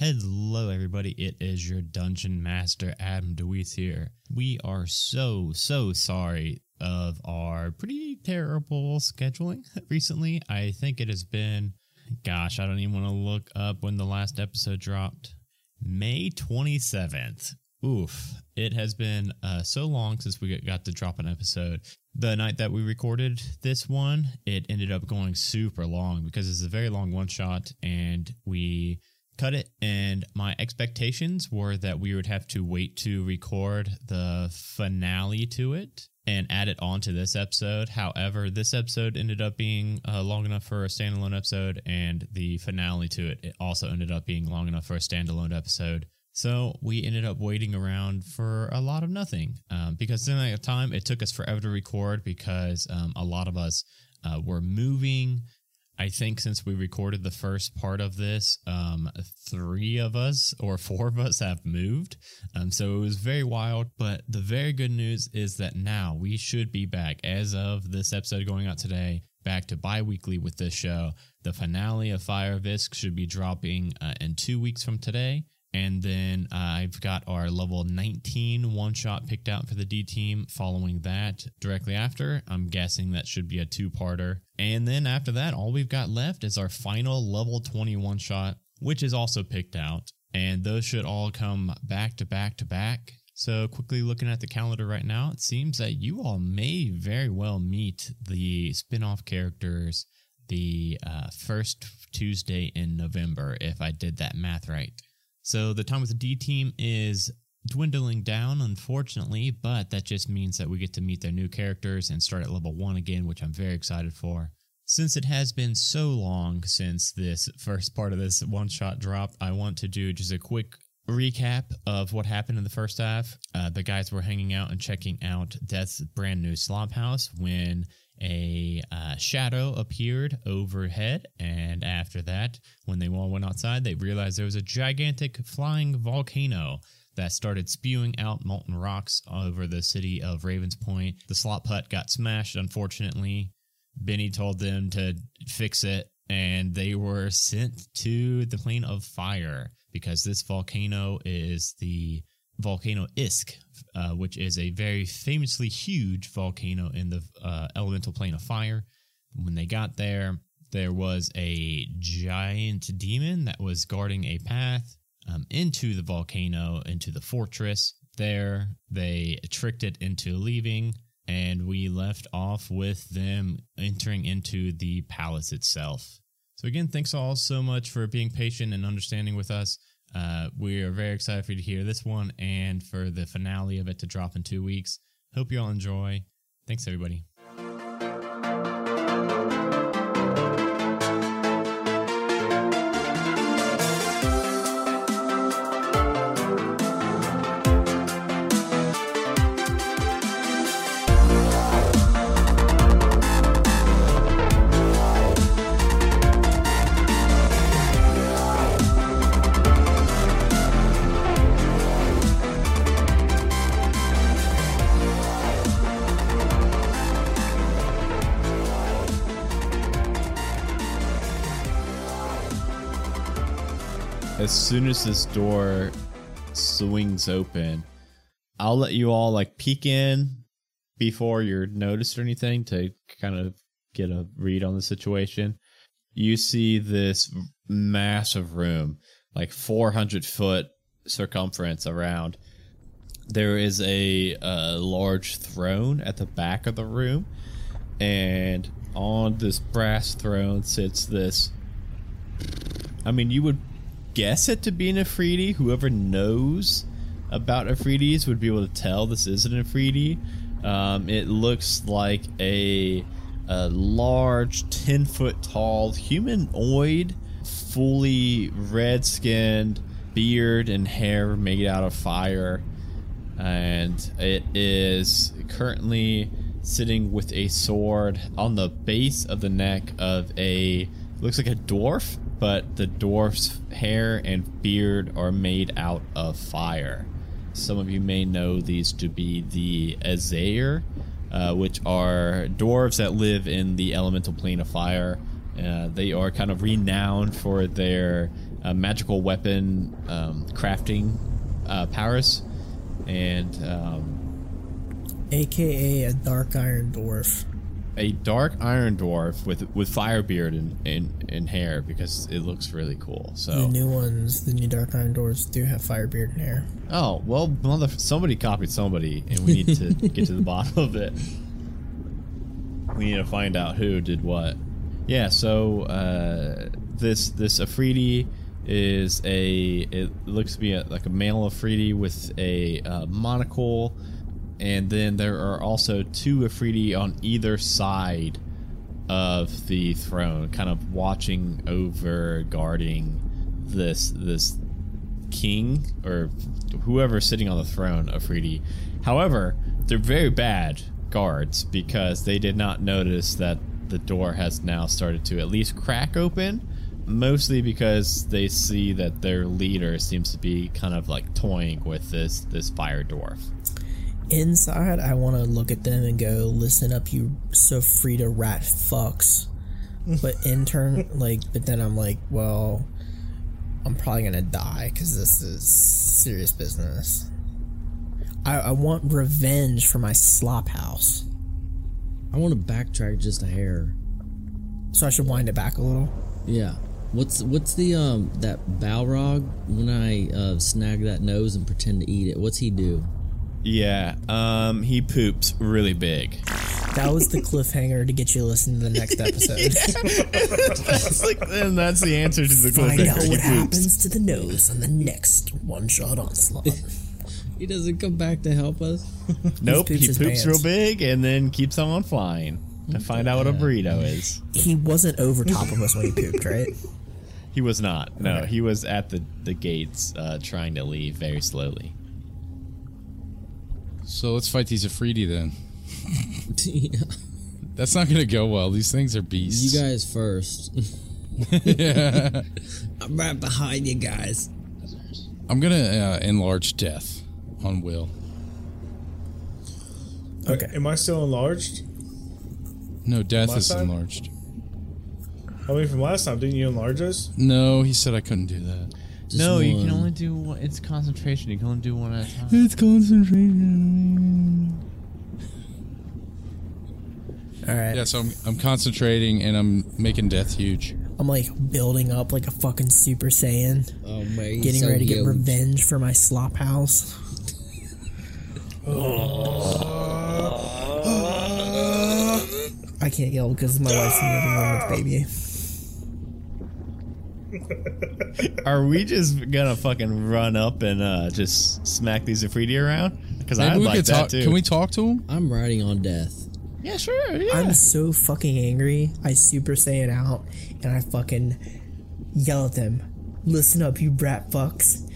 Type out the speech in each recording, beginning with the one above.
Hello, everybody. It is your Dungeon Master, Adam DeWeese here. We are so, so sorry of our pretty terrible scheduling recently. I think it has been, gosh, I don't even want to look up when the last episode dropped. May 27th. Oof. It has been uh, so long since we got to drop an episode. The night that we recorded this one, it ended up going super long because it's a very long one shot and we cut it. And my expectations were that we would have to wait to record the finale to it and add it onto this episode. However, this episode ended up being uh, long enough for a standalone episode, and the finale to it, it also ended up being long enough for a standalone episode. So we ended up waiting around for a lot of nothing um, because in that time it took us forever to record because um, a lot of us uh, were moving. I think since we recorded the first part of this, um, three of us or four of us have moved. Um, so it was very wild. But the very good news is that now we should be back as of this episode going out today, back to bi weekly with this show. The finale of Fire of Isk should be dropping uh, in two weeks from today. And then uh, I've got our level 19 one shot picked out for the D team following that directly after. I'm guessing that should be a two parter. And then after that, all we've got left is our final level 21 shot, which is also picked out. And those should all come back to back to back. So, quickly looking at the calendar right now, it seems that you all may very well meet the spin off characters the uh, first Tuesday in November, if I did that math right. So the time with the D team is dwindling down, unfortunately, but that just means that we get to meet their new characters and start at level one again, which I'm very excited for. Since it has been so long since this first part of this one shot dropped, I want to do just a quick recap of what happened in the first half. Uh, the guys were hanging out and checking out Death's brand new slop house when a uh, shadow appeared overhead. And after that, when they all went outside, they realized there was a gigantic flying volcano that started spewing out molten rocks over the city of Ravens Point. The slop hut got smashed, unfortunately. Benny told them to fix it, and they were sent to the plane of fire because this volcano is the volcano Isk, uh, which is a very famously huge volcano in the uh, elemental plane of fire. When they got there, there was a giant demon that was guarding a path um, into the volcano, into the fortress. There, they tricked it into leaving, and we left off with them entering into the palace itself. So, again, thanks all so much for being patient and understanding with us. Uh, we are very excited for you to hear this one and for the finale of it to drop in two weeks. Hope you all enjoy. Thanks, everybody. Soon as this door swings open, I'll let you all like peek in before you're noticed or anything to kind of get a read on the situation. You see this massive room, like 400 foot circumference around. There is a, a large throne at the back of the room, and on this brass throne sits this. I mean, you would guess it to be an Efreeti. Whoever knows about Efreetis would be able to tell this is an Efreeti. Um, it looks like a, a large, 10 foot tall humanoid, fully red skinned, beard and hair made out of fire. And it is currently sitting with a sword on the base of the neck of a looks like a dwarf but the dwarf's hair and beard are made out of fire. Some of you may know these to be the Azer, uh, which are dwarves that live in the elemental plane of fire. Uh, they are kind of renowned for their uh, magical weapon um, crafting uh, powers, and um, AKA a dark iron dwarf. A dark iron dwarf with with fire beard and, and, and hair because it looks really cool. So The new ones, the new dark iron dwarves, do have fire beard and hair. oh well, mother, somebody copied somebody, and we need to get to the bottom of it. We need to find out who did what. Yeah. So uh, this this Efreeti is a it looks to be a, like a male Efreeti with a uh, monocle, and then there are also two Efreeti on either side of the throne, kind of watching over, guarding this this king or whoever's sitting on the throne, Efreeti. However, they're very bad guards because they did not notice that the door has now started to at least crack open. Mostly because they see that their leader seems to be kind of like toying with this this fire dwarf. Inside, I want to look at them and go, "Listen up, you Sofrita rat fucks." But intern, like, but then I'm like, well, I'm probably gonna die because this is serious business. I, I want revenge for my slop house, I want to backtrack just a hair. so I should wind it back a little. Yeah. What's what's the um that Balrog when I uh, snag that nose and pretend to eat it? What's he do? Yeah, um, he poops really big. That was the cliffhanger to get you to listen to the next episode. that's like, and that's the answer to the cliffhanger. Find out what happens to the nose on the next one shot onslaught. He doesn't come back to help us. Nope, poops he poops pants. real big and then keeps on flying to find out what a burrito is. he wasn't over top of us when he pooped, right? He was not. No, Okay. he was at the the gates, uh, trying to leave very slowly. So let's fight these Efreeti then. Yeah. That's not gonna go well. These things are beasts. You guys first. yeah. I'm right behind you guys. I'm gonna uh, enlarge death on Will. Okay. Am I still enlarged? No, death is side? enlarged. I mean, from last time, didn't you enlarge us? No, he said I couldn't do that. Just no, you can one. only do one. It's concentration. You can only do one at a time. It's concentration. All right. Yeah, so I'm, I'm concentrating and I'm making death huge. I'm like building up like a fucking Super Saiyan, Oh man, getting so ready to get revenge for my slop house. I can't yell because my wife's in the living room with baby. Are we just gonna fucking run up and uh, just smack these Efreeti around? Because I'd we like could that talk. too. Can we talk to him? I'm riding on death. Yeah, sure. Yeah. I'm so fucking angry. I Super Saiyan out and I fucking yell at them. Listen up, you brat fucks.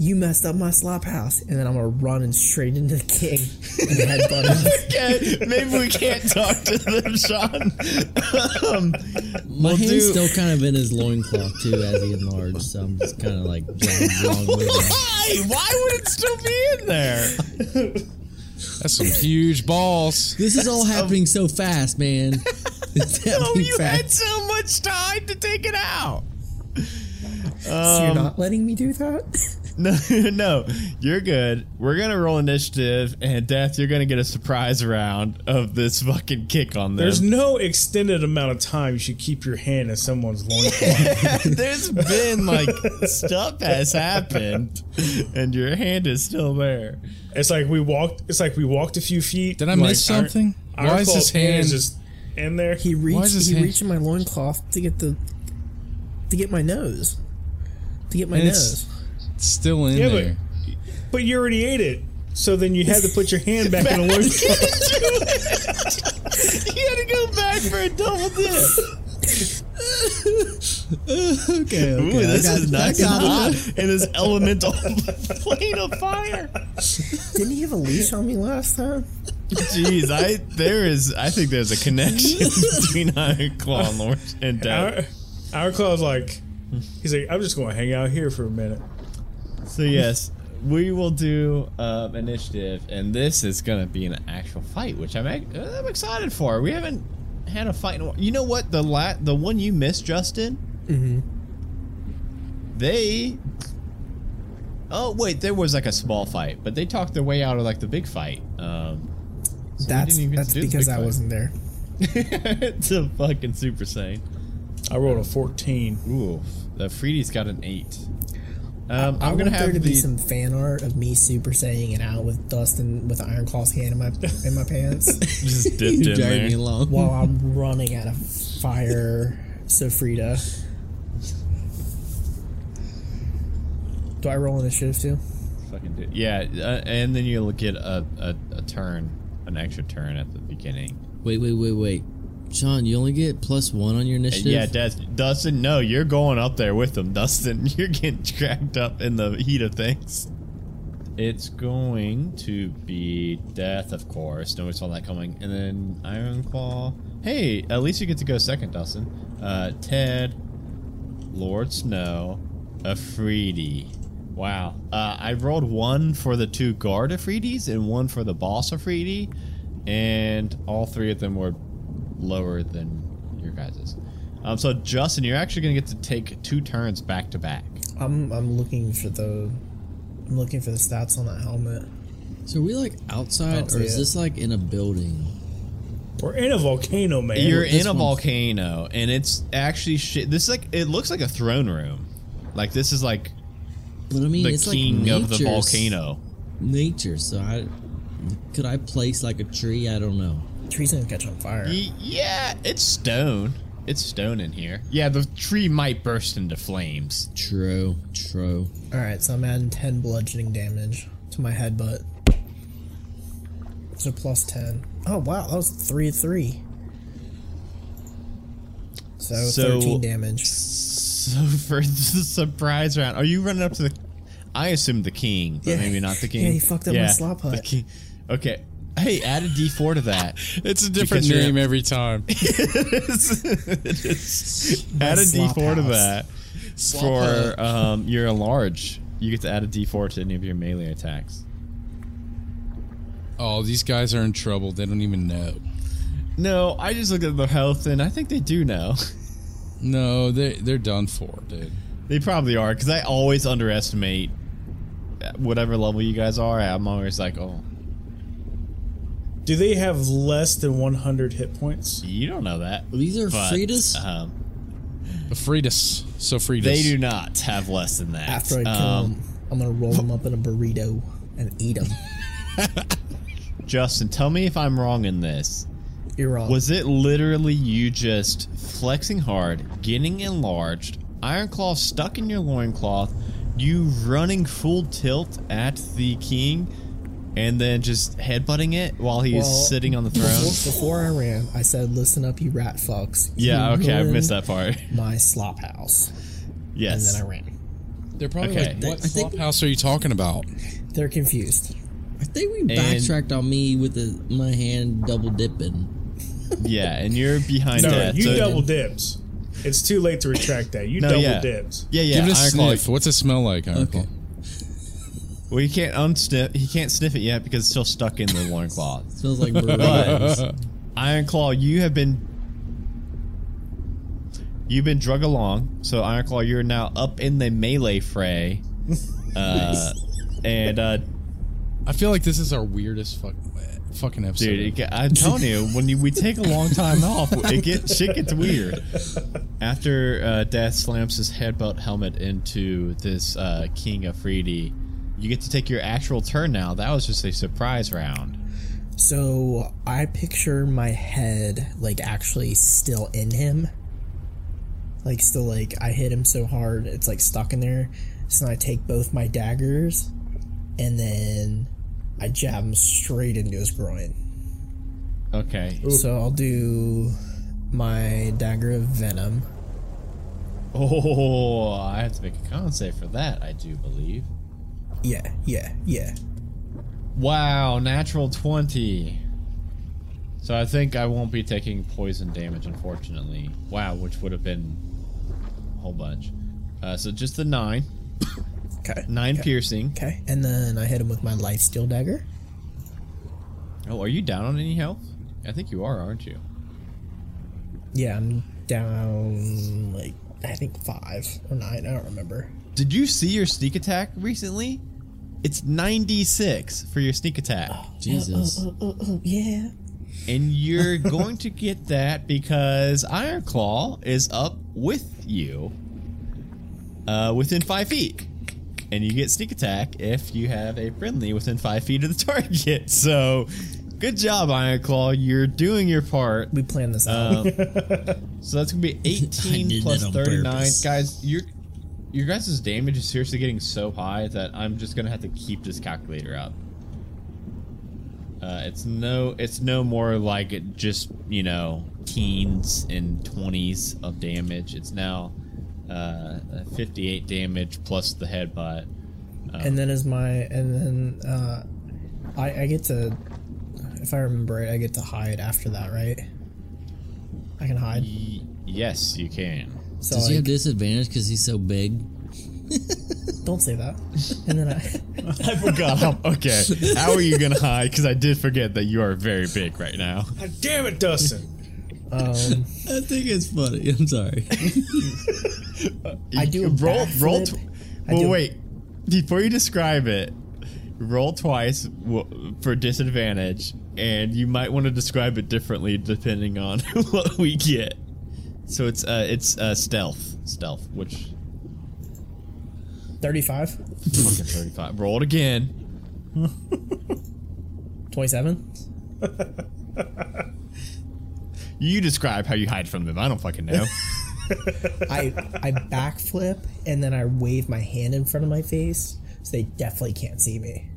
You messed up my slop house. And then I'm gonna run and straight into the king and headbutt him. Okay, maybe we can't talk to them, Sean. um, My we'll hand's do. still kind of in his loincloth too as he enlarged, so I'm just kind of like dragging with. Why? Why would it still be in there? That's some huge balls. This is all happening so fast, man. It's Oh, happening you had so much time to take it out. so you're not letting me do that? No, no, you're good. We're gonna roll initiative, and Death, you're gonna get a surprise round of this fucking kick on them. There's no extended amount of time you should keep your hand in someone's loincloth. There's been like stuff has happened, and your hand is still there. it's like we walked. It's like we walked a few feet. Did I like, miss something? Our, Why is his hand- is just in there? He Why reached is his he hand- reached in my loincloth to get the to get my nose. To get my And nose. It's still in Yeah, but- there. but you already ate it. So then you had to put your hand back in the loincloth. You had to go back for a double dip. Okay, Ooh, this is nice and hot in this elemental plane of fire. Didn't he have a leash on me last time? Jeez, I there is I think there's a connection between Iron Claw and Lord and Death. Our, our claw's like, he's like, I'm just going to hang out here for a minute. So yes, we will do um, initiative, and this is gonna be an actual fight, which I'm uh, I'm excited for. We haven't had a fight in a while. You know what? The la- the one you missed, Justin. Mm-hmm. they. Oh wait, there was like a small fight, but they talked their way out of like the big fight. Um, so That's didn't even that's do because I fight. wasn't there. it's a fucking Super Saiyan. I rolled a 14. Ooh, the Freedy's got an eight. Um, I I'm gonna want there have to the. be some fan art of me super saying it out with Dustin with Iron Claw's hand in my in my pants just dipped in drag me there. along. while I'm running out of fire Sofrita. Do I roll initiative too? Fucking do. Yeah, uh, and then you'll get a, a, a turn, an extra turn at the beginning. Wait, wait, wait, wait. Sean, you only get plus one on your initiative. Yeah, Des- Dustin, no, you're going up there with them, Dustin. You're getting dragged up in the heat of things. It's going to be death, of course. Nobody saw that coming. And then Iron Claw. Hey, at least you get to go second, Dustin. Uh, Ted, Lord Snow, Efreeti. Wow. Uh, I rolled one for the two guard Efreetis and one for the boss Efreeti, and all three of them were lower than your guys's. Um, so Justin, you're actually gonna get to take two turns back to back. I'm I'm looking for the I'm looking for the stats on that helmet. So are we like outside, or is it. this like in a building? We're in a volcano, man. You're this in a volcano, and it's actually shit. This is like it looks like a throne room. Like this is like But I mean, the it's king like of the volcano. Nature. So I could I place like a tree? I don't know. Tree's gonna catch on fire. Y- yeah, it's stone. It's stone in here. Yeah, the tree might burst into flames. True. True. Alright, so I'm adding ten bludgeoning damage to my headbutt. So plus ten. Oh wow, that was three three. So, So- thirteen damage. So for the surprise round, are you running up to the? I assume the king, but Yeah. maybe not the king. Yeah, he fucked up my slop the hut. king. Okay. Hey, add a D4 to that. It's a different Because you're- name every time. It is. add a slop D4 to house. that for um, you're a large. You get to add a D4 to any of your melee attacks. Oh, these guys are in trouble. They don't even know. No, I just look at their health and I think they do know. No, they they're done for, dude. They probably are because I always underestimate whatever level you guys are. I'm always like, oh, Do they have less than 100 hit points? you don't know that. These are But, Fridas. Um, Fritas. So Fritas. they do not have less than that. After I kill Um, him, I'm gonna roll them up in a burrito and eat them. Justin, tell me if I'm wrong in this. You're wrong. Was it literally you just flexing hard, getting enlarged, Iron Claw stuck in your loincloth, you running full tilt at the king, and then just headbutting it while he's Well, sitting on the throne? before I ran, I said, "Listen up, you rat fucks." Yeah, You okay, I ruined missed that part. My slop house, Yes. and then I ran. They're probably Okay. like, what I think- house are you talking about? They're confused. I think we backtracked on me with the, my hand double dipping. yeah, and you're behind No, that. you so- double dips. It's too late to retract that. You No, double yeah. dibs. Yeah, yeah. Give it a Iron Claw- sniff. What's it smell like, Iron Okay. Claw? Well, he can't unsniff. He can't sniff it yet because it's still stuck in the loincloth. Smells like burrito. But Iron Claw, you have been you've been drug along. So Iron Claw, you're now up in the melee fray, uh, and uh, I feel like this is our weirdest fuck, fucking episode. dude, it, I'm telling you, when you, we take a long time off, it gets shit gets weird. After uh, Death slams his headbutt helmet into this uh, King Efreeti, you get to take your actual turn now. That was just a surprise round. So I picture my head like actually still in him. Like still like I hit him so hard it's like stuck in there. So I take both my daggers and then I jab him straight into his groin. Okay. So I'll do my dagger of venom. Oh, I have to make a con save for that. I do believe. Yeah, yeah, yeah. Wow, natural 20. So I think I won't be taking poison damage, unfortunately. Wow, which would have been a whole bunch. Uh, so just the 9. Okay. 9 piercing. Okay. And then I hit him with my life steal dagger. Oh, are you down on any health? I think you are, aren't you? Yeah, I'm down like I think five or nine, I don't remember. Did you see your sneak attack recently? It's 96 for your sneak attack. Jesus. Oh, oh, oh, yeah. And you're going to get that because Iron Claw is up with you uh, within five feet. And you get sneak attack if you have a friendly within five feet of the target. So, good job, Iron Claw. You're doing your part. We planned this out. Um, so that's gonna be 18 did plus that on 39, purpose. guys. Your your guys' damage is seriously getting so high that I'm just gonna have to keep this calculator up. Uh, it's no, it's no more like it just you know teens and 20s of damage. It's now uh, 58 damage plus the headbutt. and then is my and then uh, I I get to if I remember right, I get to hide after that, right? I can hide. Y- yes, you can. So Does he have disadvantage because he's so big? don't say that. And then I I forgot. How, okay, how are you gonna hide? Because I did forget that you are very big right now. God damn it, Dustin. um I think it's funny. I'm sorry. I do a roll roll. backflip. Tw- well, do- wait. Before you describe it, roll twice w- for disadvantage, and you might want to describe it differently depending on what we get. So it's uh it's uh stealth stealth, which 35, fucking thirty five. Roll it again. 27. You describe how you hide from them. I don't fucking know. I I backflip and then I wave my hand in front of my face so they definitely can't see me.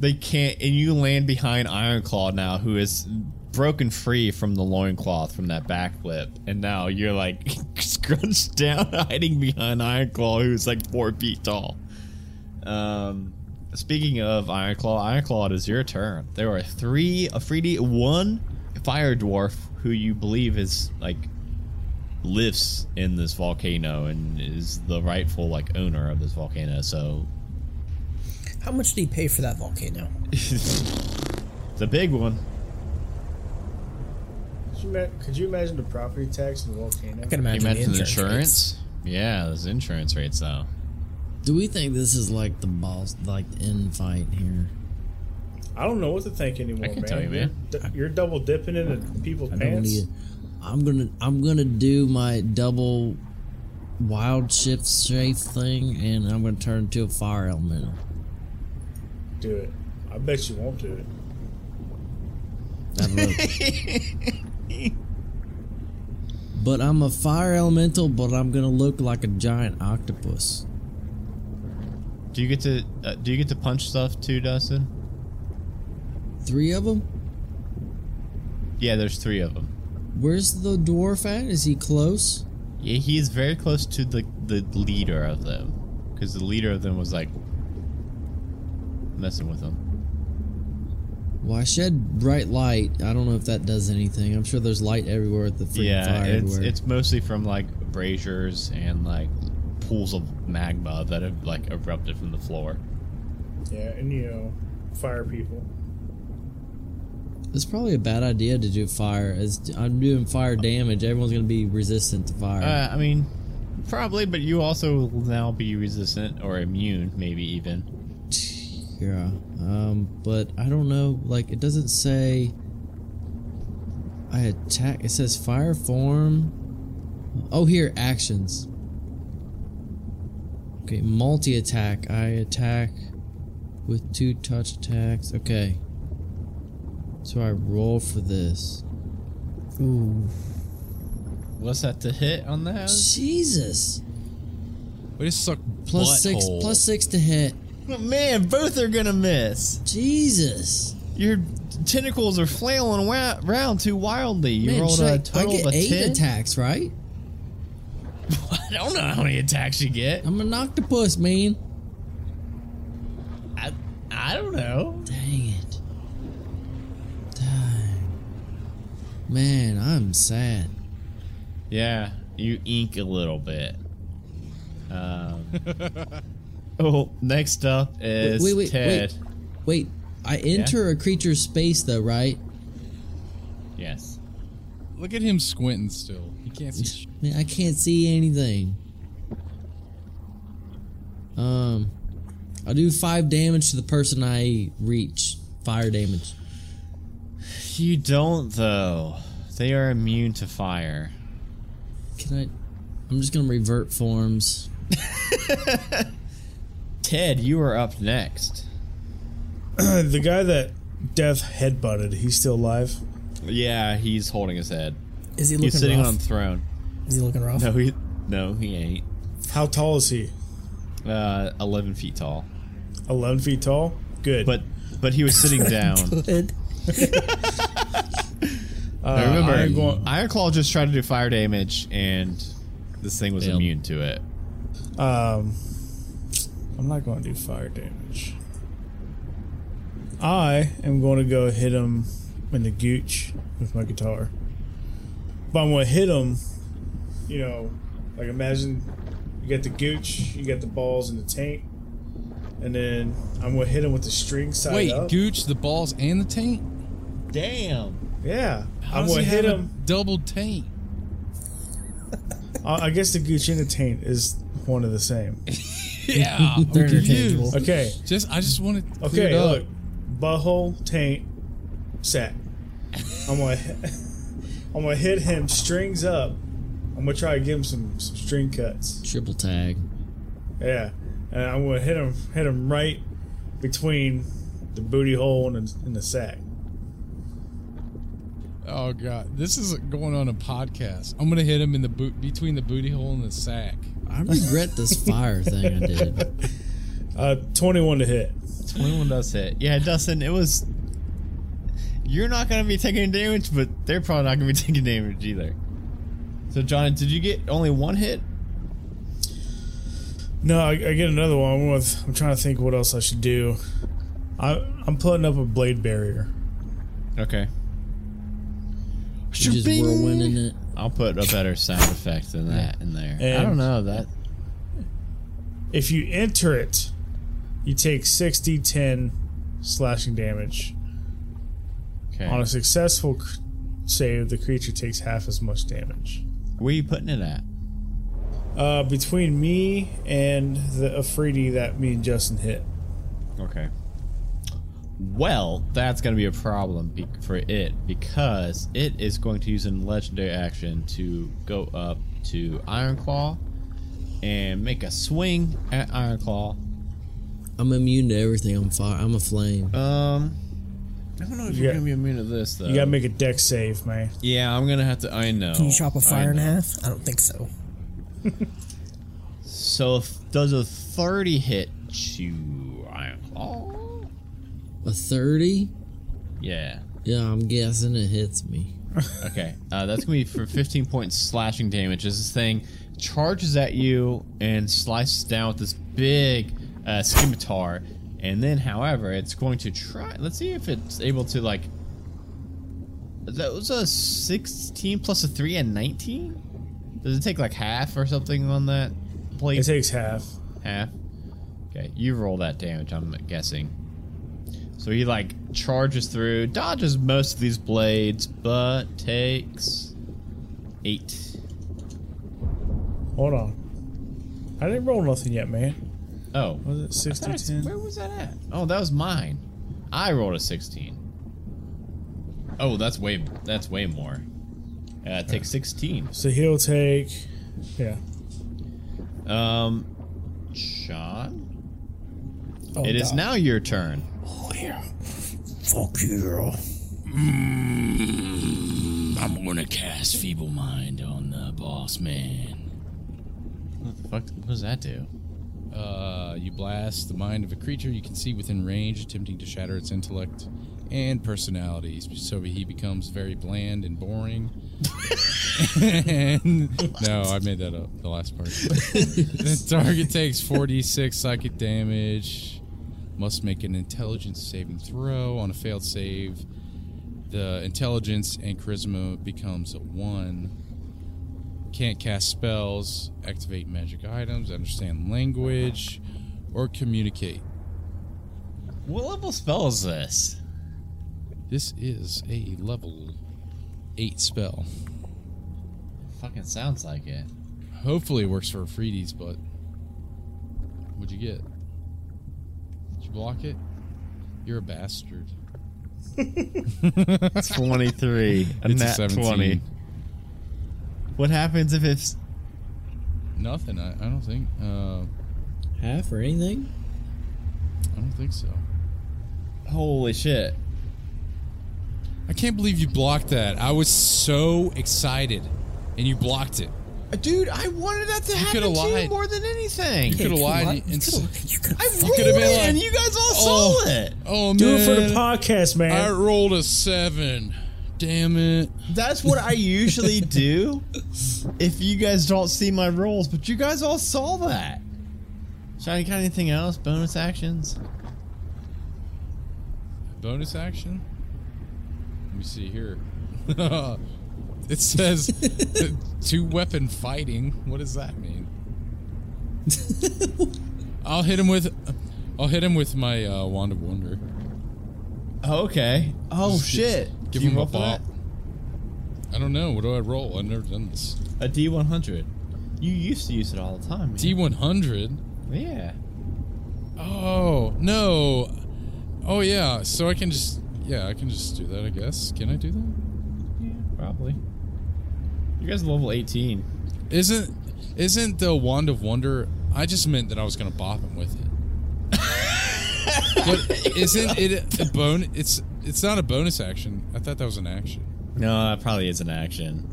they can't, and you land behind Ironclaw now, who is broken free from the loincloth from that backflip, and now you're like scrunched down, hiding behind Ironclaw, who's like four feet tall. Um, speaking of Ironclaw, Ironclaw, it is your turn. There are three, a 3D, one fire dwarf who you believe is like lives in this volcano and is the rightful like owner of this volcano. So How much did he pay for that volcano? it's a big one. Could you, ma- could you imagine the property tax in the volcano? I can You imagine mentioned the the insurance. insurance. Yeah, those insurance rates though. Do we think this is like the boss, like the end fight here? I don't know what to think anymore, I can man. tell you, man. You're, you're double dipping into people's I pants. need. I'm gonna. I'm gonna do my double wild shift strafe thing, and I'm gonna turn into a fire elemental. Do it. I bet you won't do it. I don't know. but I'm a fire elemental, but I'm gonna look like a giant octopus. Do you get to uh, do you get to punch stuff too, Dustin? Three of them. Yeah, there's three of them. Where's the dwarf at? Is he close? Yeah, he is very close to the the leader of them, because the leader of them was like messing with them. Well, I shed bright light. I don't know if that does anything. I'm sure there's light everywhere at the freaking yeah, fire it's everywhere. it's mostly from like braziers and like pools of magma that have like erupted from the floor. Yeah, and you know, fire people. It's probably a bad idea to do fire. As I'm doing fire damage, everyone's gonna be resistant to fire. Uh, I mean, probably, but you also will now be resistant or immune, maybe even. Yeah. Um, but I don't know. Like it doesn't say. I attack. It says fire form. Oh, here actions. Okay, multi attack. I attack with two touch attacks. Okay. So I roll for this. Ooh. What's that to hit on that? Jesus. Way to suck Plus six. Plus six to hit. Oh, Man, both are gonna miss. Jesus. Your tentacles are flailing around too wildly. You Man, rolled a a I, I total get of a eight 10. attacks, right? I don't know how many attacks you get. I'm an octopus, man. I, I don't know. Dang it. Dang. Man, I'm sad. Yeah, you ink a little bit. Um, oh, next up is wait, wait, Ted. Wait, I enter a creature's space though, right? Yes. Look at him squinting still. He can't see. Man, I can't see anything. Um, I'll do five damage to the person I reach. Fire damage. You don't though. They are immune to fire. Can I? I'm just gonna revert forms. Ted, you are up next. the guy that Death headbutted, he's still alive. Yeah, he's holding his head. Is he looking He's sitting rough? on the throne. Is he looking rough? No, he no, he ain't. How tall is he? Uh, eleven feet tall. 11 feet tall? Good. But but he was sitting down. Good. uh, Now remember, I'm going, Iron Claw just tried to do fire damage, and this thing was Failed. immune to it. um, I'm not going to do fire damage. I am going to go hit him in the gooch with my guitar. But I'm going to hit him, you know, like imagine you got the gooch, you got the balls in the tank, and then I'm going to hit him with the string side Wait, up. Gooch, the balls and the taint? Damn. Yeah, How I'm going to hit him. Double taint. I I guess the gooch and the taint is one of the same. Yeah, They're confused. interchangeable. Okay, Just, I just want to clear okay, it up. look, butthole, taint, sack. I'm gonna, I'm gonna hit him strings up. I'm gonna try to give him some, some string cuts. Triple tag. Yeah, and I'm gonna hit him, hit him right between the booty hole and the, and the sack. Oh god, this is going on a podcast. I'm gonna hit him in the boot between the booty hole and the sack. I regret this fire thing I did. Uh, 21 to hit. 21 does hit. Yeah, Dustin, it was. You're not going to be taking damage, but they're probably not going to be taking damage either. So, John, did you get only one hit? No, I, I get another one. I'm, with, I'm trying to think what else I should do. I, I'm putting up a blade barrier. Okay. You just whirlwinding it. I'll put a better sound effect than that in there. I don't know that. If you enter it, you take 60 10 slashing damage. Okay. On a successful save, the creature takes half as much damage. Where are you putting it at? Uh, between me and the Afridi that me and Justin hit. Okay. Well, that's going to be a problem be- for it because it is going to use a legendary action to go up to Iron Claw and make a swing at Iron Claw. I'm immune to everything. I'm fire. I'm a flame. Um, I don't know if You you're going to be immune to this though. You gotta make a deck save, man. yeah, I'm going to have to. I know. Can you chop a fire in half? I don't think so. So, if, does a 30 hit you, Iron Claw? A thirty? Yeah. Yeah, I'm guessing it hits me. Okay, uh, that's gonna be for 15 points slashing damage. As this thing charges at you and slices down with this big uh, scimitar, and then, however, it's going to try. Let's see if it's able to like. That was a 16 plus a three and 19. Does it take like half or something on that plate? It takes half. Half. Okay, you roll that damage. I'm guessing. So he like charges through, dodges most of these blades, but takes eight. Hold on. I didn't roll nothing yet, man. Oh, Was it I 60 10? where was that at? Oh, that was mine. I rolled a sixteen. Oh, that's way that's way more. Uh, takes sixteen. So he'll take. Yeah. Um, Sean, Oh, it is God. now your turn. Yeah. Fuck you, girl. I'm gonna cast Feeble Mind on the boss man. What the fuck? What does that do? Uh, you blast the mind of a creature you can see within range, attempting to shatter its intellect and personality, so he becomes very bland and boring. and, no, I made that up. The last part. the target takes 46 psychic damage. Must make an intelligence saving throw. On a failed save, the intelligence and charisma becomes a one. Can't cast spells, activate magic items, understand language, or communicate. What level spell is this? This is a level 8 spell. Fucking sounds like it. Hopefully it works for Freedies, but What'd you get? Did you block it? You're a bastard. 23. A It's a nat 17. 20. What happens if it's. Nothing. I, I don't think. Uh, Half or anything? I don't think so. Holy shit. I can't believe you blocked that. I was so excited, and you blocked it. Dude, I wanted that to You happen coulda to you more than anything. You could have lied and You could've- you could've I fucking- rolled coulda been like, and you guys all "Oh, saw it. Oh Do man! it for the podcast, man. I rolled a seven. Damn it! That's what I usually do if you guys don't see my rolls, but you guys all saw that. Shiny, got anything else? Bonus actions? Bonus action. Let me see here. Oh, it says two weapon fighting. What does that mean? I'll hit him with. I'll hit him with my uh, wand of wonder. Okay. Oh Just shit. Give him a bop. I don't know. What do I roll? I've never done this. A D100. You used to use it all the time. Man. D one hundred. Yeah. Oh no. Oh yeah. So I can just. Yeah, I can just do that. I guess. Can I do that? Yeah, probably. You guys are level 18. Isn't isn't the wand of wonder? I just meant that I was gonna bop him with it. but isn't it a bone? It's it's not a bonus action. I thought that was an action. No, that probably is an action.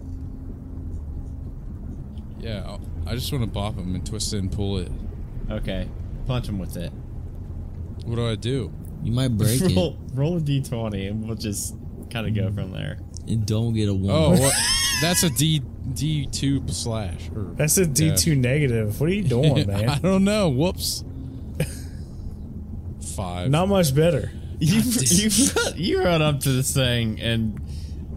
Yeah, I'll, I just want to bop him and twist it and pull it. Okay. Punch him with it. What do I do? You might break it roll, roll a D20 and we'll just kind of go from there. and don't get a oh, one. Oh, what? that's a D D two slash. Or That's a D two negative. What are you doing, man? I man? don't know. Whoops. Five. Not much better. You, you, you run up to this thing and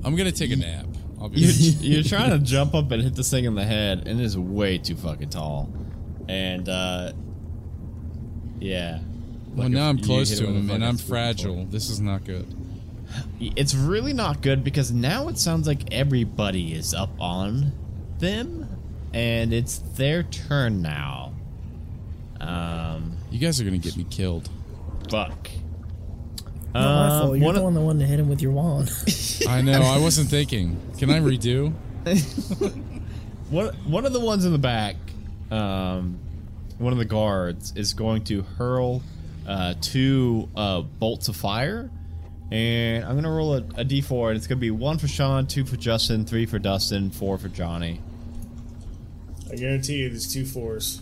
I'm gonna take a nap. I'll be. you're, you're trying to jump up and hit this thing in the head, and it's way too fucking tall. And, uh, yeah. well, Like now if I'm you close hit to it with him, and fucking I'm sweet fragile. sword. This is not good. It's really not good because now it sounds like everybody is up on them, and it's their turn now. Um, You guys are gonna get me killed. fuck. Not my Um, fault. You're one the one that wanted to hit him with your wand. I know. I wasn't thinking. Can I redo? One one of the ones in the back, um, one of the guards is going to hurl uh, two uh, bolts of fire, and I'm gonna roll a, a d4, and it's gonna be one for Sean, two for Justin, three for Dustin, four for Johnny. I guarantee you, there's two fours.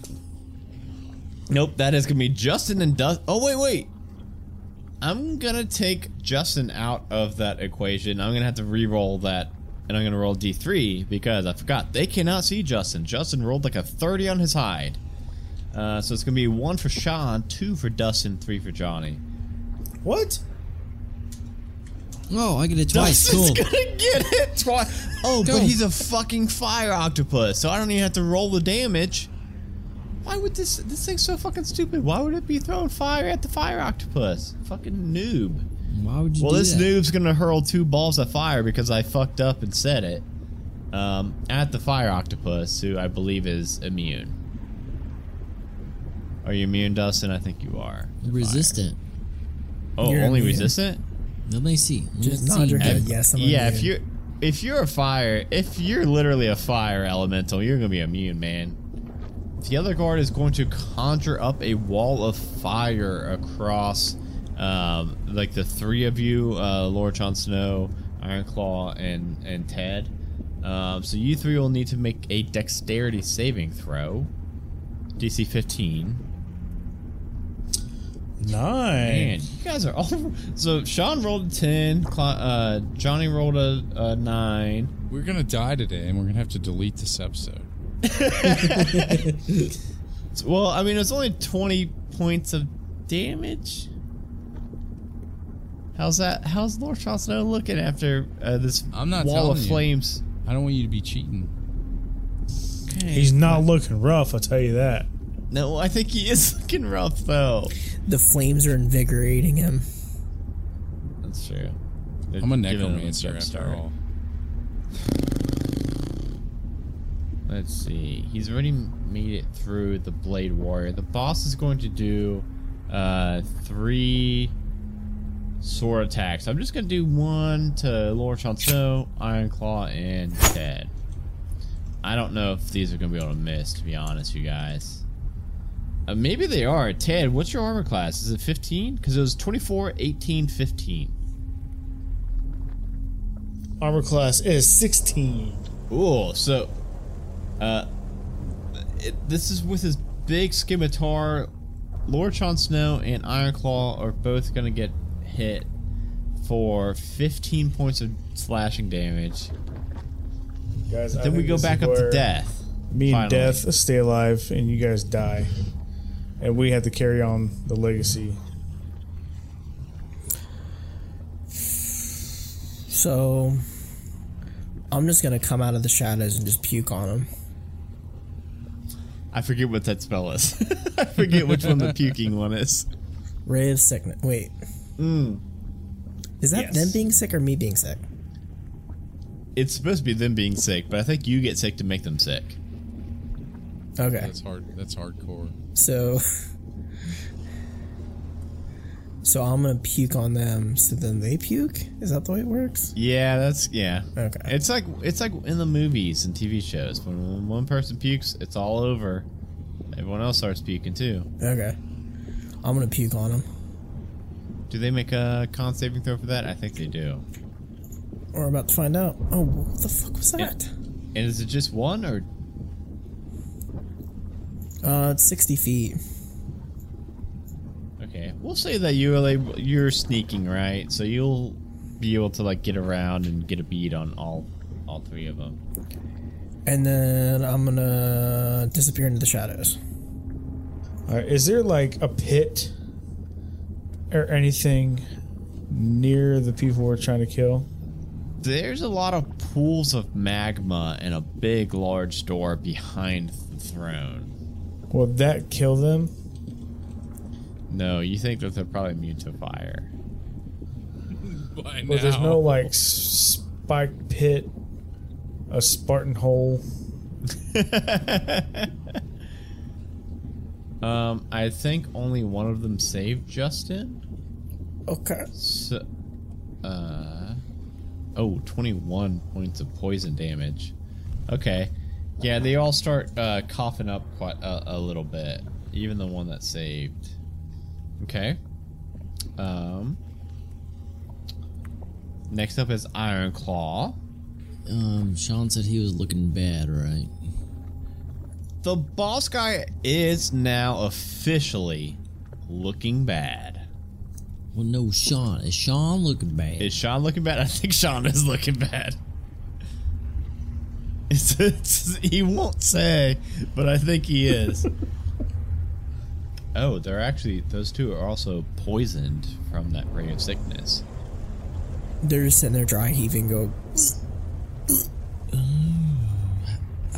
Nope, that is gonna be Justin and Dustin. Oh wait, wait. I'm gonna take Justin out of that equation. I'm gonna have to re-roll that, and I'm gonna roll D3 because I forgot they cannot see Justin. Justin rolled like a 30 on his hide, uh, so it's gonna be one for Sean, two for Dustin, three for Johnny. What? Oh, I get it twice. Dustin's Cool. gonna get it twice. Oh, but he's a fucking fire octopus, so I don't even have to roll the damage. Why would this this thing's so fucking stupid? Why would it be throwing fire at the fire octopus? Fucking noob. Why would you Well, this that? noob's gonna hurl two balls of fire because I fucked up and said it. Um, at the fire octopus, who I believe is immune. Are you immune, Dustin? I think you are. to fire. Resistant. Oh, You're only immune. resistant? Let me see. Just Let's nod your head. Yes, I'm yeah, if you're if you're a fire, if you're literally a fire elemental, you're gonna be immune, man. The other guard is going to conjure up a wall of fire across, um, like the three of you, uh, Lord Jon Snow, Ironclaw, and and Ted. Um, so you three will need to make a dexterity saving throw. DC 15. Nine. Man, you guys are all. So Sean rolled a 10. Uh, Johnny rolled a, a 9. We're gonna die today, and we're gonna have to delete this episode. Well, I mean, it's only 20 points of damage. How's that? How's Lord Jon Snow looking after uh, this I'm not wall telling of you. flames? I don't want you to be cheating. He's not looking rough, I'll tell you that. No, I think he is looking rough, though. the flames are invigorating him. That's true. They're I'm a giving him necromancer after all. Let's see. He's already made it through the Blade Barrier. The boss is going to do uh, three sword attacks. I'm just going to do one to Lord Jon Snow, Iron Claw, and Ted. I don't know if these are going to be able to miss, to be honest, you guys. Uh, maybe they are. Ted, what's your armor class? Is it 15? Because it was 24, 18, 15. Armor class is 16. Ooh, so uh, it, this is with his big scimitar. Lord Jon Snow and Ironclaw are both gonna get hit for 15 points of slashing damage. Guys, Then we go back up to death. Me and. Death stay alive, and you guys die, and we have to carry on the legacy. So I'm just gonna come out of the shadows and just puke on him. I forget what that spell is. I forget which one the puking one is. Ray of sickness. Wait. Hmm. Is that Yes. them being sick or me being sick? It's supposed to be them being sick, but I think you get sick to make them sick. Okay. That's hard. That's hardcore. So So I'm gonna puke on them so then they puke? Is that the way it works? Yeah, that's yeah. Okay. It's like it's like in the movies and TV shows. When one person pukes, it's all over. Everyone else starts puking too. Okay. I'm gonna puke on them. Do they make a con saving throw for that? I think they do. We're about to find out. Oh, what the fuck was that? And is it just one or Uh, it's 60 feet. okay? We'll say that you're like you're sneaking, right? So you'll be able to like get around and get a bead on all all three of them. And then I'm gonna disappear into the shadows. All right, is there like a pit or anything near the people we're trying to kill? There's a lot of pools of magma and a big, large door behind the throne. Will that kill them? No, you think that they're probably immune to fire. By Well, there's no like spike pit, a Spartan hole. Um, I think only one of them saved Justin. Okay. So, uh, oh, 21 points of poison damage. Okay. Yeah, they all start uh, coughing up quite a, a little bit. Even the one that saved. Okay. Um. Next up is Iron Claw. Um, Sean said he was looking bad, right? The boss guy is now officially looking bad. Well, no, Sean. Is Sean looking bad? Is Sean looking bad? I think Sean is looking bad. It's, it's, he won't say, but I think he is. oh, they're actually those two are also poisoned from that ray of sickness. They're just sitting there dry heaving, go.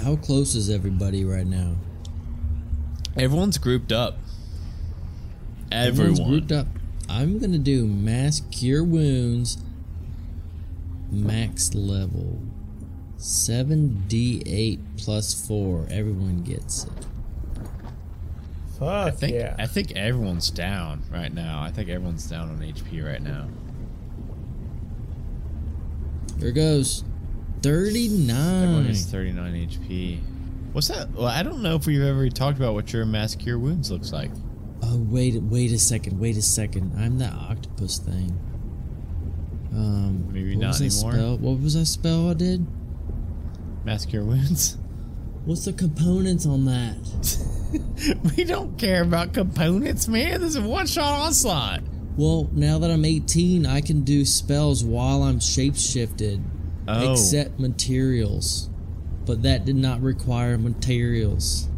How close is everybody right now? Everyone's grouped up. Everyone's grouped up. I'm gonna do mass cure wounds, max level, seven d eight plus four. Everyone gets it. Fuck I think yeah! I think everyone's down right now. I think everyone's down on HP right now. Here goes. 39. Everyone 39. is 39 HP. What's that? Well, I don't know if we've ever talked about what your mass cure wounds looks like. Oh wait, wait a second, wait a second. I'm that octopus thing. Um, Maybe what not was that anymore. Spell? What was that spell I did? Mass your wounds. What's the components on that? we don't care about components, man. This is a one-shot onslaught. Well, now that I'm 18, I can do spells while I'm shapeshifted, Oh. except materials. But that did not require materials.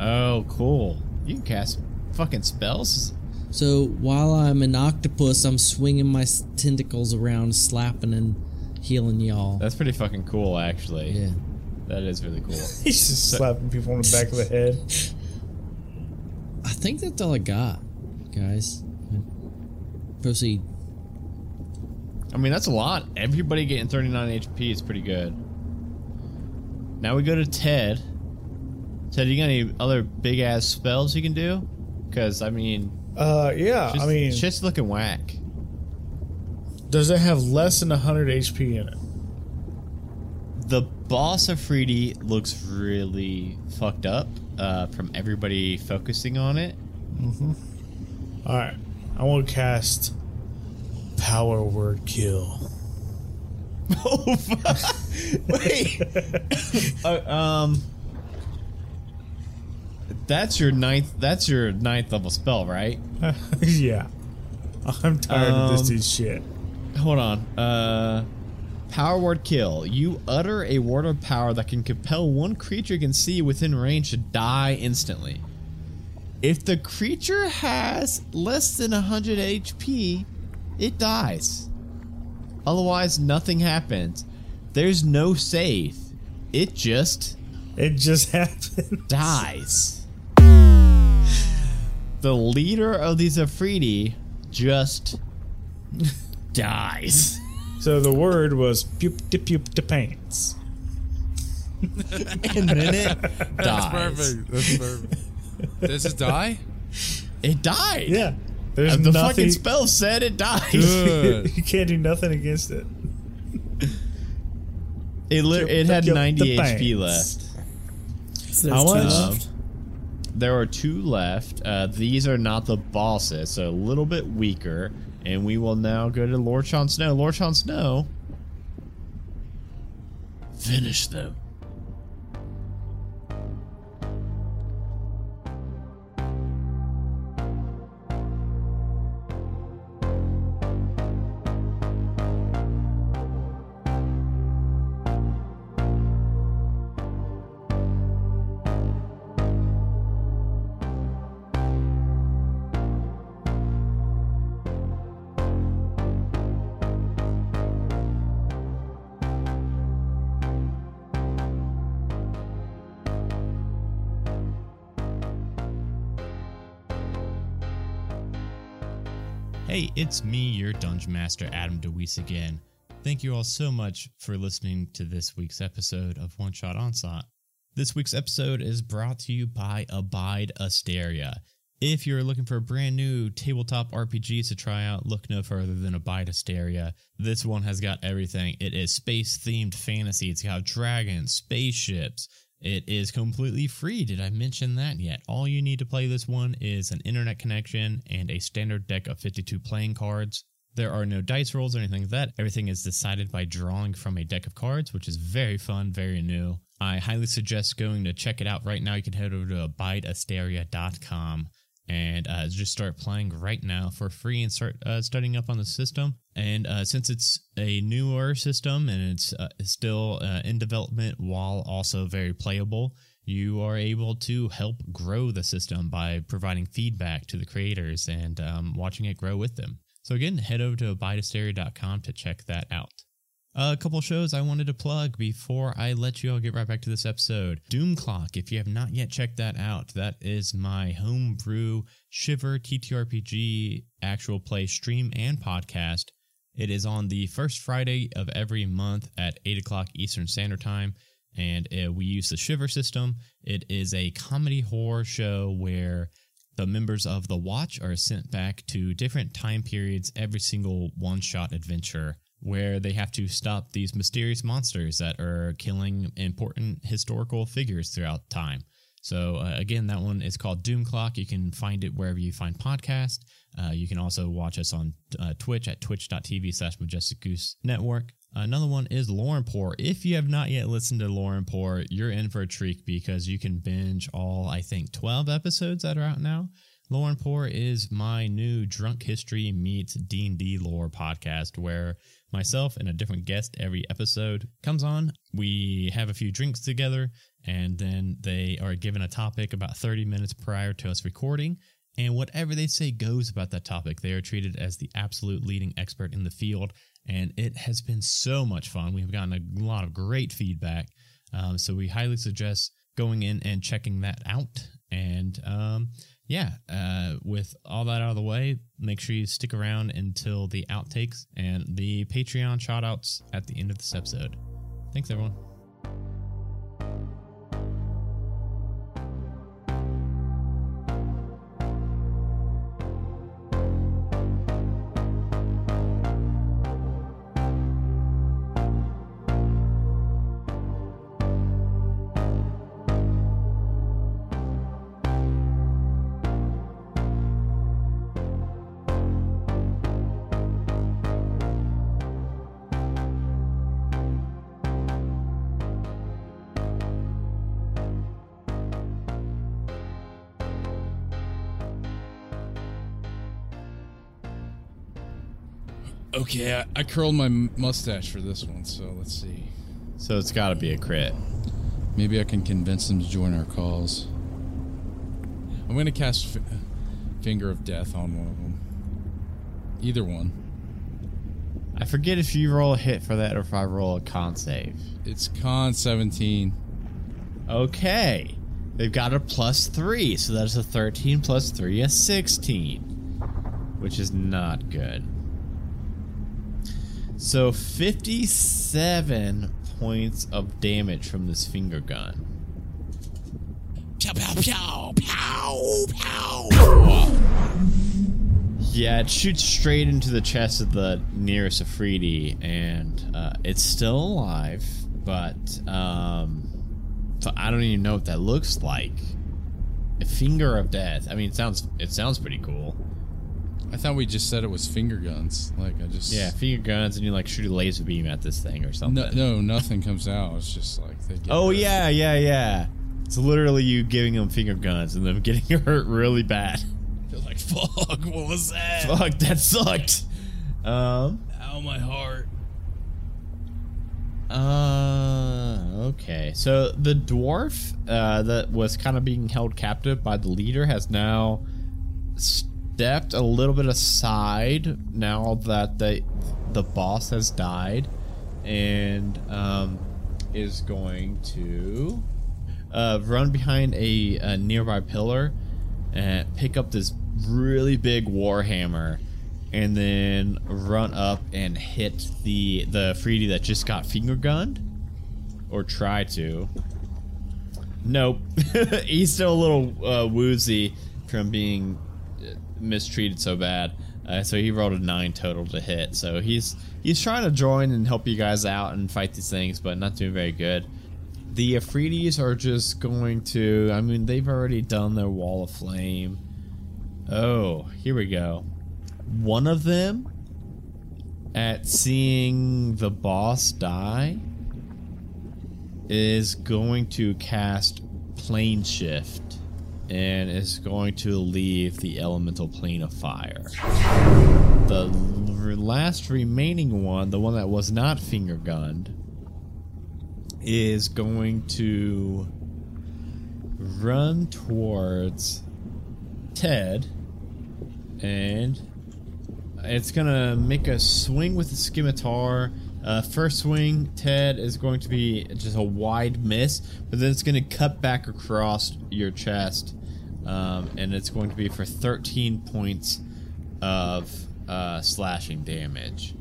Oh, cool. You can cast fucking spells. So while I'm an octopus, I'm swinging my tentacles around, slapping and healing y'all. That's pretty fucking cool, actually. Yeah. That is really cool. He's just slapping people on the back of the head. I think that's all I got, guys. Proceed. I mean, that's a lot. Everybody getting 39 HP is pretty good. Now we go to Ted. Ted, do you got any other big ass spells you can do? Because I mean, Uh, yeah. just, I mean, it's just looking whack. does it have less than 100 HP in it? The boss Efreeti looks really fucked up uh, from everybody focusing on it. All right. I want to cast Power Word Kill. Oh, wait. Uh, um, that's your ninth. That's your ninth level spell, right? yeah. I'm tired of this Um, dude's shit. Hold on. Uh, power word kill. You utter a word of power that can compel one creature you can see within range to die instantly. If the creature has less than 100 HP, it dies. Otherwise, nothing happens. There's no save. It just It just happens. dies. The leader of these Efreeti just dies. So the word was pup to pup to pants. and then it That's perfect. That's perfect. Does it die? It died. Yeah. There's Uh, the nothing. fucking spell said it died. You can't do nothing against it. It li- it had 90 HP left. So there's How two much? left. There are two left. Uh, these are not the bosses, so a little bit weaker. And we will now go to Lord Jon Snow. Lord Jon Snow. Finish them. Dungeon Master, Adam DeWeese again. Thank you all so much for listening to this week's episode of One Shot Onslaught. This week's episode is brought to you by Abide Asteria. If you're looking for a brand new tabletop RPGs to try out, look no further than Abide Asteria. This one has got everything. It is space themed fantasy, it's got dragons, spaceships. It is completely free. Did I mention that yet? All you need to play this one is an internet connection and a standard deck of 52 playing cards. There are no dice rolls or anything like that. Everything is decided by drawing from a deck of cards, which is very fun, very new. I highly suggest going to check it out right now. You can head over to abideasteria.com and uh, just start playing right now for free and start uh, studying up on the system. And uh, since it's a newer system and it's uh, still uh, in development while also very playable, you are able to help grow the system by providing feedback to the creators and um, watching it grow with them. So again, head over to abideasteria.com to check that out. A couple shows I wanted to plug before I let you all get right back to this episode. Doom Clock, if you have not yet checked that out, that is my homebrew Shiver TTRPG actual play stream and podcast. It is on the first Friday of every month at 8 o'clock Eastern Standard Time, and uh, we use the Shiver system. It is a comedy horror show where the members of the Watch are sent back to different time periods every single one shot adventure where they have to stop these mysterious monsters that are killing important historical figures throughout time. So uh, again, that one is called Doom Clock. You can find it wherever you find podcasts. Uh, you can also watch us on uh, Twitch at twitch.tv slash Majestic Goose Network. Another one is Lauren Poor. If you have not yet listened to Lauren Poor, you're in for a treat because you can binge all, I think, 12 episodes that are out now. Lauren Poor is my new Drunk History meets D&D lore podcast where myself and a different guest every episode comes on. We have a few drinks together and then they are given a topic about 30 minutes prior to us recording. And whatever they say goes about that topic. They are treated as the absolute leading expert in the field. And it has been so much fun. We've gotten a lot of great feedback. Um, so we highly suggest going in and checking that out. And um, yeah, uh, with all that out of the way, make sure you stick around until the outtakes and the Patreon shoutouts at the end of this episode. Thanks, everyone. I, I curled my mustache for this one, so let's see. So it's got to be a crit. Maybe I can convince them to join our cause. I'm going to cast f- Finger of Death on one of them. Either one. I forget if you roll a hit for that or if I roll a con save. It's con 17. Okay. They've got a plus three, so that's a 13 plus three, a 16. Which is not good. So 57 points of damage from this finger gun. Pow, pow, pow, pow, pow. Yeah, it shoots straight into the chest of the nearest Efreeti, and uh, it's still alive, but um, so I don't even know what that looks like. A finger of death. I mean, it sounds it sounds pretty cool. I thought we just said it was finger guns. Like, I just. Yeah, finger guns, and you like shoot a laser beam at this thing or something. No, no, nothing comes out. It's just like they get Oh hurt. yeah, yeah, yeah. It's literally you giving them finger guns and them getting hurt really bad. They're like, fuck, what was that? Fuck, that sucked. Um. Ow, my heart. Uh, okay. So the dwarf uh, that was kind of being held captive by the leader has now stepped a little bit aside now that the the boss has died, and um, is going to uh, run behind a, a nearby pillar and pick up this really big warhammer and then run up and hit the the Efreeti that just got finger gunned or try to. Nope, he's still a little uh, woozy from being mistreated so bad. Uh, so he rolled a nine total to hit. So he's he's trying to join and help you guys out and fight these things, but not doing very good. The Efreetis are just going to. I mean, they've already done their wall of flame. Oh, here we go. One of them, at seeing the boss die, is going to cast plane shift and is going to leave the elemental plane of fire. The last remaining one, the one that was not finger gunned, is going to run towards Ted and it's gonna make a swing with the scimitar. Uh, first swing, Ted is going to be just a wide miss, but then it's going to cut back across your chest, um, and it's going to be for 13 points of uh, slashing damage,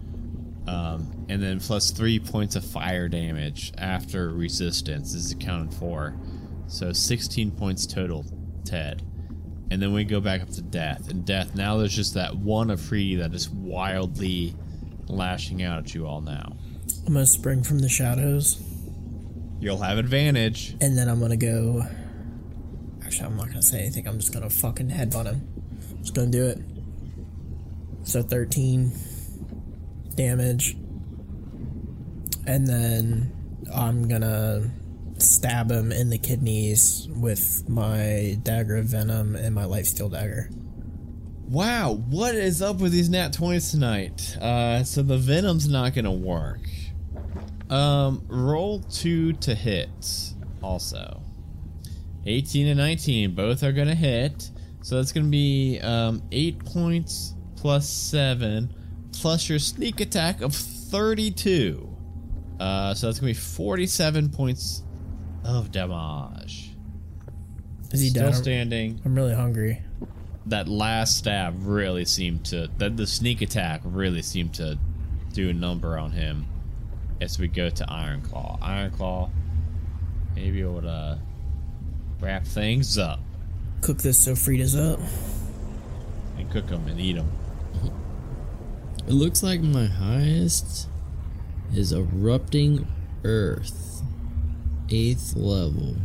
um, and then plus three points of fire damage after resistance is accounted for, so 16 points total, Ted. And then we go back up to death. And death now there's just that one Efreeti that is wildly lashing out at you all now. I'm gonna spring from the shadows, You'll have advantage. and then I'm gonna go. Actually, I'm not gonna say anything. I'm just gonna fucking headbutt him. Just gonna do it. So 13 damage, and then I'm gonna stab him in the kidneys with my dagger of venom and my lifesteal dagger. Wow, what is up with these nat 20s tonight? Uh, so the venom's not gonna work. Um, roll two to hit. Also, 18 and 19 both are gonna hit. So that's gonna be um, eight points plus seven plus your sneak attack of 32. Uh, so that's gonna be 47 points of damage. Is he Still down? standing I'm really hungry. That last stab really seemed to that the sneak attack really seemed to do a number on him as we go to Iron Claw. Iron Claw maybe able to uh, wrap things up Cook this so Frida's up. and cook them and eat them. It looks like my highest is erupting earth, eighth level.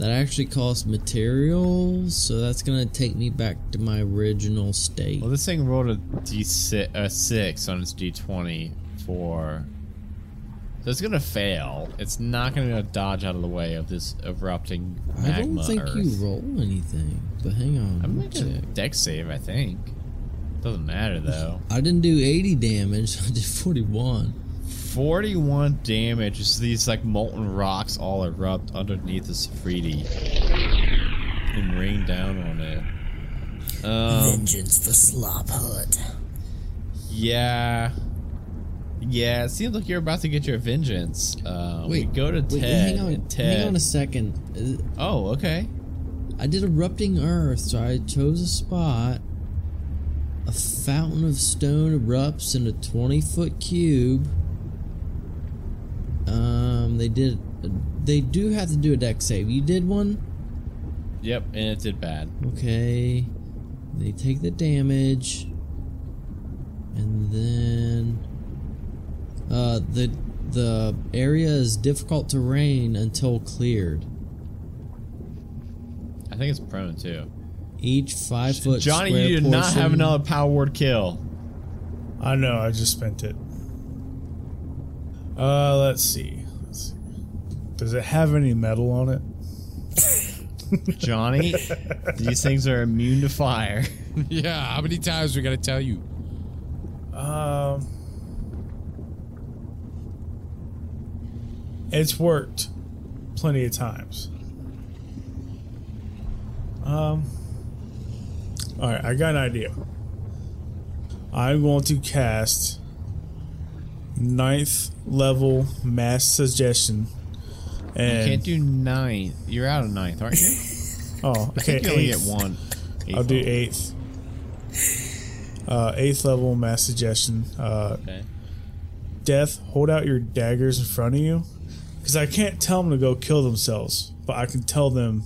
That actually costs materials, so that's gonna take me back to my original state. Well, this thing rolled a d6 a six on its d20 for. So it's gonna fail. It's not gonna be able to dodge out of the way of this erupting magma I don't think earth. you roll anything, but hang on, I'm me making a check. Dex save, I think. Doesn't matter though. I didn't do 80 damage. I did 41. 41 damage as these like molten rocks all erupt underneath the Safridi and rain down on it. Um, Vengeance for Slop Hut. yeah. Yeah, it seems like you're about to get your vengeance. Uh, we Wait, go to wait, Ted. hang on, Ted. hang on a second. Oh, okay. I did erupting earth, so I chose a spot. A fountain of stone erupts in a 20 foot cube. Um, they did. They do have to do a Dex save. You did one? Yep, and it did bad. Okay. They take the damage. And then. Uh, the the area is difficult terrain until cleared. I think it's prone too. Each five foot Johnny, square you do not have another power word kill. I know. I just spent it. Uh, let's see. Let's see. Does it have any metal on it? Johnny, these things are immune to fire. yeah, how many times we gotta tell you? Um, it's worked plenty of times. Um, all right, I got an idea. I'm going to cast ninth level mass suggestion, And You can't do ninth. You're out of ninth, aren't you? oh, I okay, think you only get eighth. one. I'll do eighth. Uh, eighth level mass suggestion. Uh, Okay. death, hold out your daggers in front of you. Because I can't tell them to go kill themselves, but I can tell them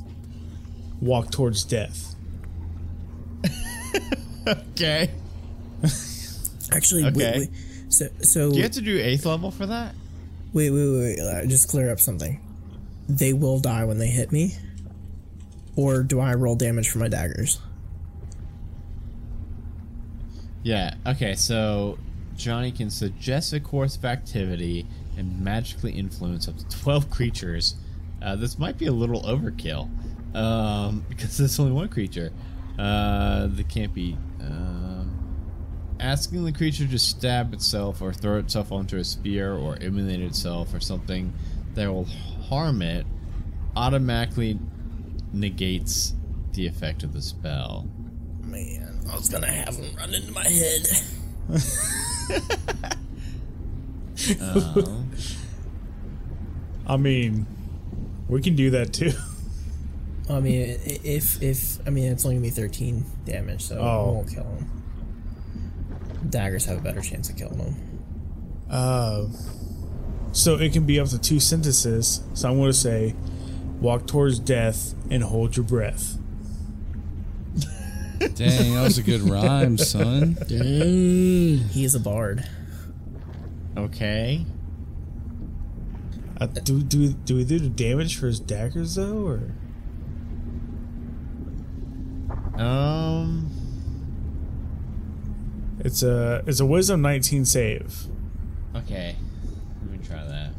walk towards death. Okay. Actually, Okay. wait, wait. So, so Do you have to do eighth level for that? wait, wait, wait, wait. Uh, just clear up something. They will die when they hit me, or do I roll damage for my daggers? Yeah. Okay. So Johnny can suggest a course of activity and magically influence up to twelve creatures. Uh, this might be a little overkill um, because there's only one creature. Uh, that can't be. Um, asking the creature to stab itself or throw itself onto a spear or immolate itself or something that will harm it automatically negates the effect of the spell. Man, I was gonna have them run into my head. Um, I mean, we can do that too. I mean, if if I mean it's only gonna be thirteen damage, so I Oh. won't kill him. Daggers have a better chance of killing him. Uh, so it can be up to two sentences. So I'm going to say, walk towards death and hold your breath. Dang, that was a good rhyme, son. Dang. He is a bard. okay. Uh, do do do we do the damage for his daggers though, or Um. It's a it's a wisdom 19 save. Okay. Let me try that.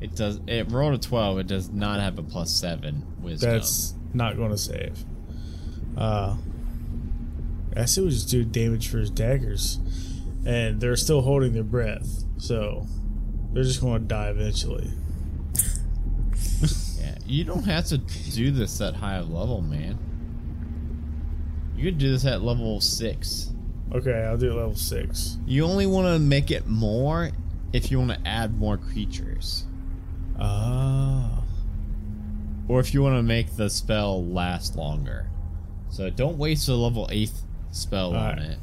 It does. It rolled a twelve. It does not have a plus seven wisdom. That's not going to save. Uh, I say we just do damage for his daggers, and they're still holding their breath, so they're just going to die eventually. yeah. You don't have to do this at high level, man. You could do this at level six. Okay, I'll do it level six. You only want to make it more if you want to add more creatures, Ah, or if you want to make the spell last longer. So don't waste a level eight spell on Alright. it.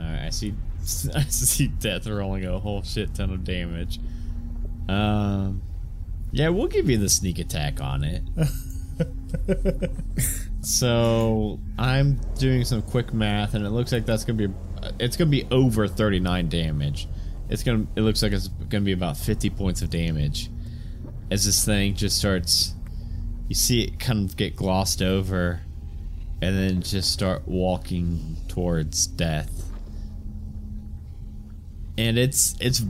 All right, I see. I see death rolling a whole shit ton of damage. Um, yeah, we'll give you the sneak attack on it. so I'm doing some quick math, and it looks like that's gonna be it's gonna be over 39 damage. It's gonna it looks like it's gonna be about 50 points of damage as this thing just starts. You see it kind of get glossed over, and then just start walking towards death. And it's it's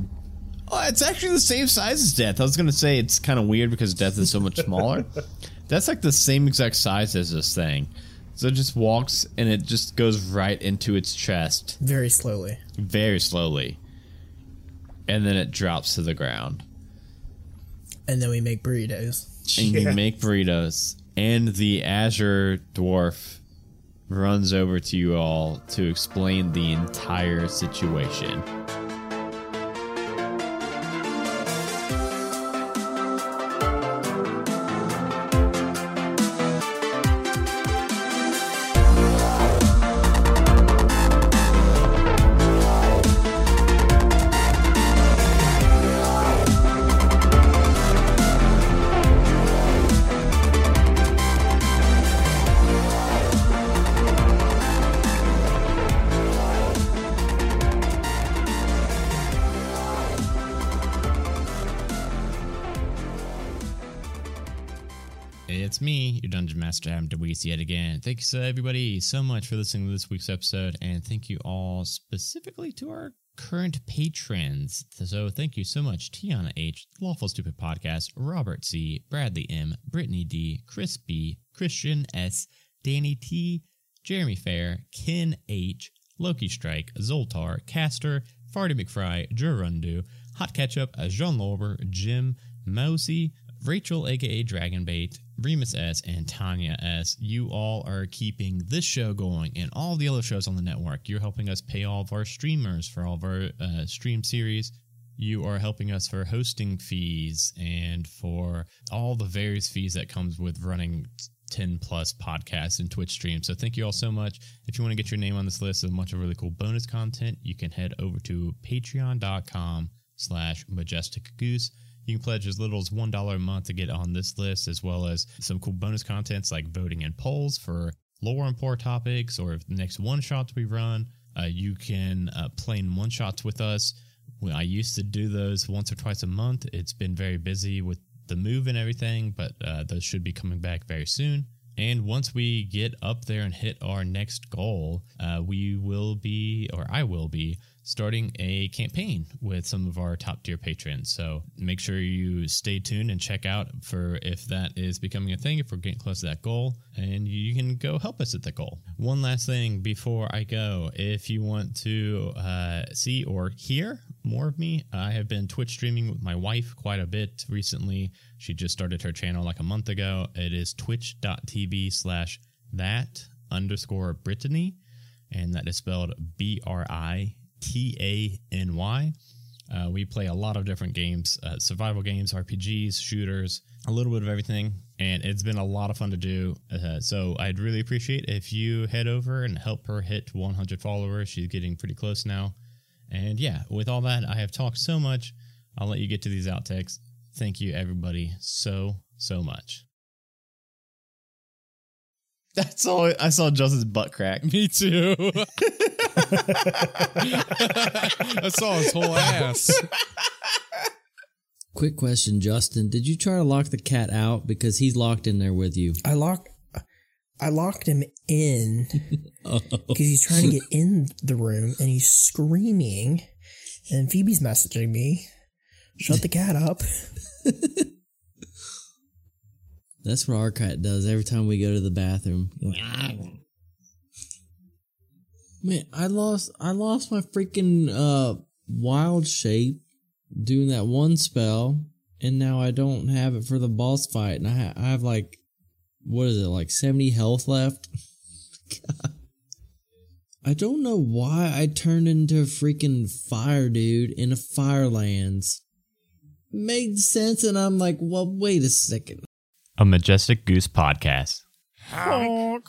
oh, it's actually the same size as death. I was gonna say it's kind of weird because death is so much smaller. That's like the same exact size as this thing. So it just walks and it just goes right into its chest Very slowly. very slowly. And then it drops to the ground. And then we make burritos. And Yeah. you make burritos. And the Azer dwarf runs over to you all to explain the entire situation. It's me, your Dungeon Master, Adam DeWeese, yet again. Thank you, so everybody, so much for listening to this week's episode, and thank you all specifically to our current patrons. So, thank you so much, Tiana H, Lawful Stupid Podcast, Robert C, Bradley M, Brittany D, Chris B, Christian S, Danny T, Jeremy Fair, Ken H, Loki Strike, Zoltar, Caster, Farty McFry, Gerundu, Hot Ketchup, Jean Lorber, Jim, Mosey, Rachel, aka Dragonbait, Remus S, and Tanya S. You all are keeping this show going and all the other shows on the network. You're helping us pay all of our streamers for all of our uh, stream series. You are helping us for hosting fees and for all the various fees that comes with running 10 plus podcasts and Twitch streams. So thank you all so much. If you want to get your name on this list of a bunch of really cool bonus content, you can head over to patreon.com slash majestic goose. You can pledge as little as $1 a month to get on this list, as well as some cool bonus contents like voting in polls for lore and poor topics or the next one shots we run. Uh, you can uh, play in one shots with us. I used to do those once or twice a month. It's been very busy with the move and everything, but uh, those should be coming back very soon. And once we get up there and hit our next goal, uh, we will be, or I will be, starting a campaign with some of our top tier patrons. So make sure you stay tuned and check out for if that is becoming a thing, if we're getting close to that goal, and you can go help us at the goal. One last thing before I go if you want to uh, see or hear more of me, I have been Twitch streaming with my wife quite a bit recently. She just started her channel like a month ago. It is twitch.tv slash that underscore Brittany, and that is spelled B R I T A N Y. Uh, we play a lot of different games, uh, survival games, RPGs, shooters, a little bit of everything, and it's been a lot of fun to do. Uh, so I'd really appreciate if you head over and help her hit 100 followers. She's getting pretty close now. And yeah, with all that, I have talked so much. I'll let you get to these outtakes. Thank you, everybody, so, so much. That's all. I saw Justin's butt crack. Me too. I saw his whole ass. Quick question, Justin. Did you try to lock the cat out because he's locked in there with you? I locked I locked him in Oh. because he's trying to get in the room and he's screaming and Phoebe's messaging me. Shut the cat up. That's what our cat does every time we go to the bathroom. Man, I lost I lost my freaking uh wild shape doing that one spell, and now I don't have it for the boss fight, and I, ha- I have like what is it like seventy health left. God. I don't know why I turned into a freaking fire dude in a Firelands. Made sense, and I'm like, well, wait a second. A Majestic Goose podcast. Honk.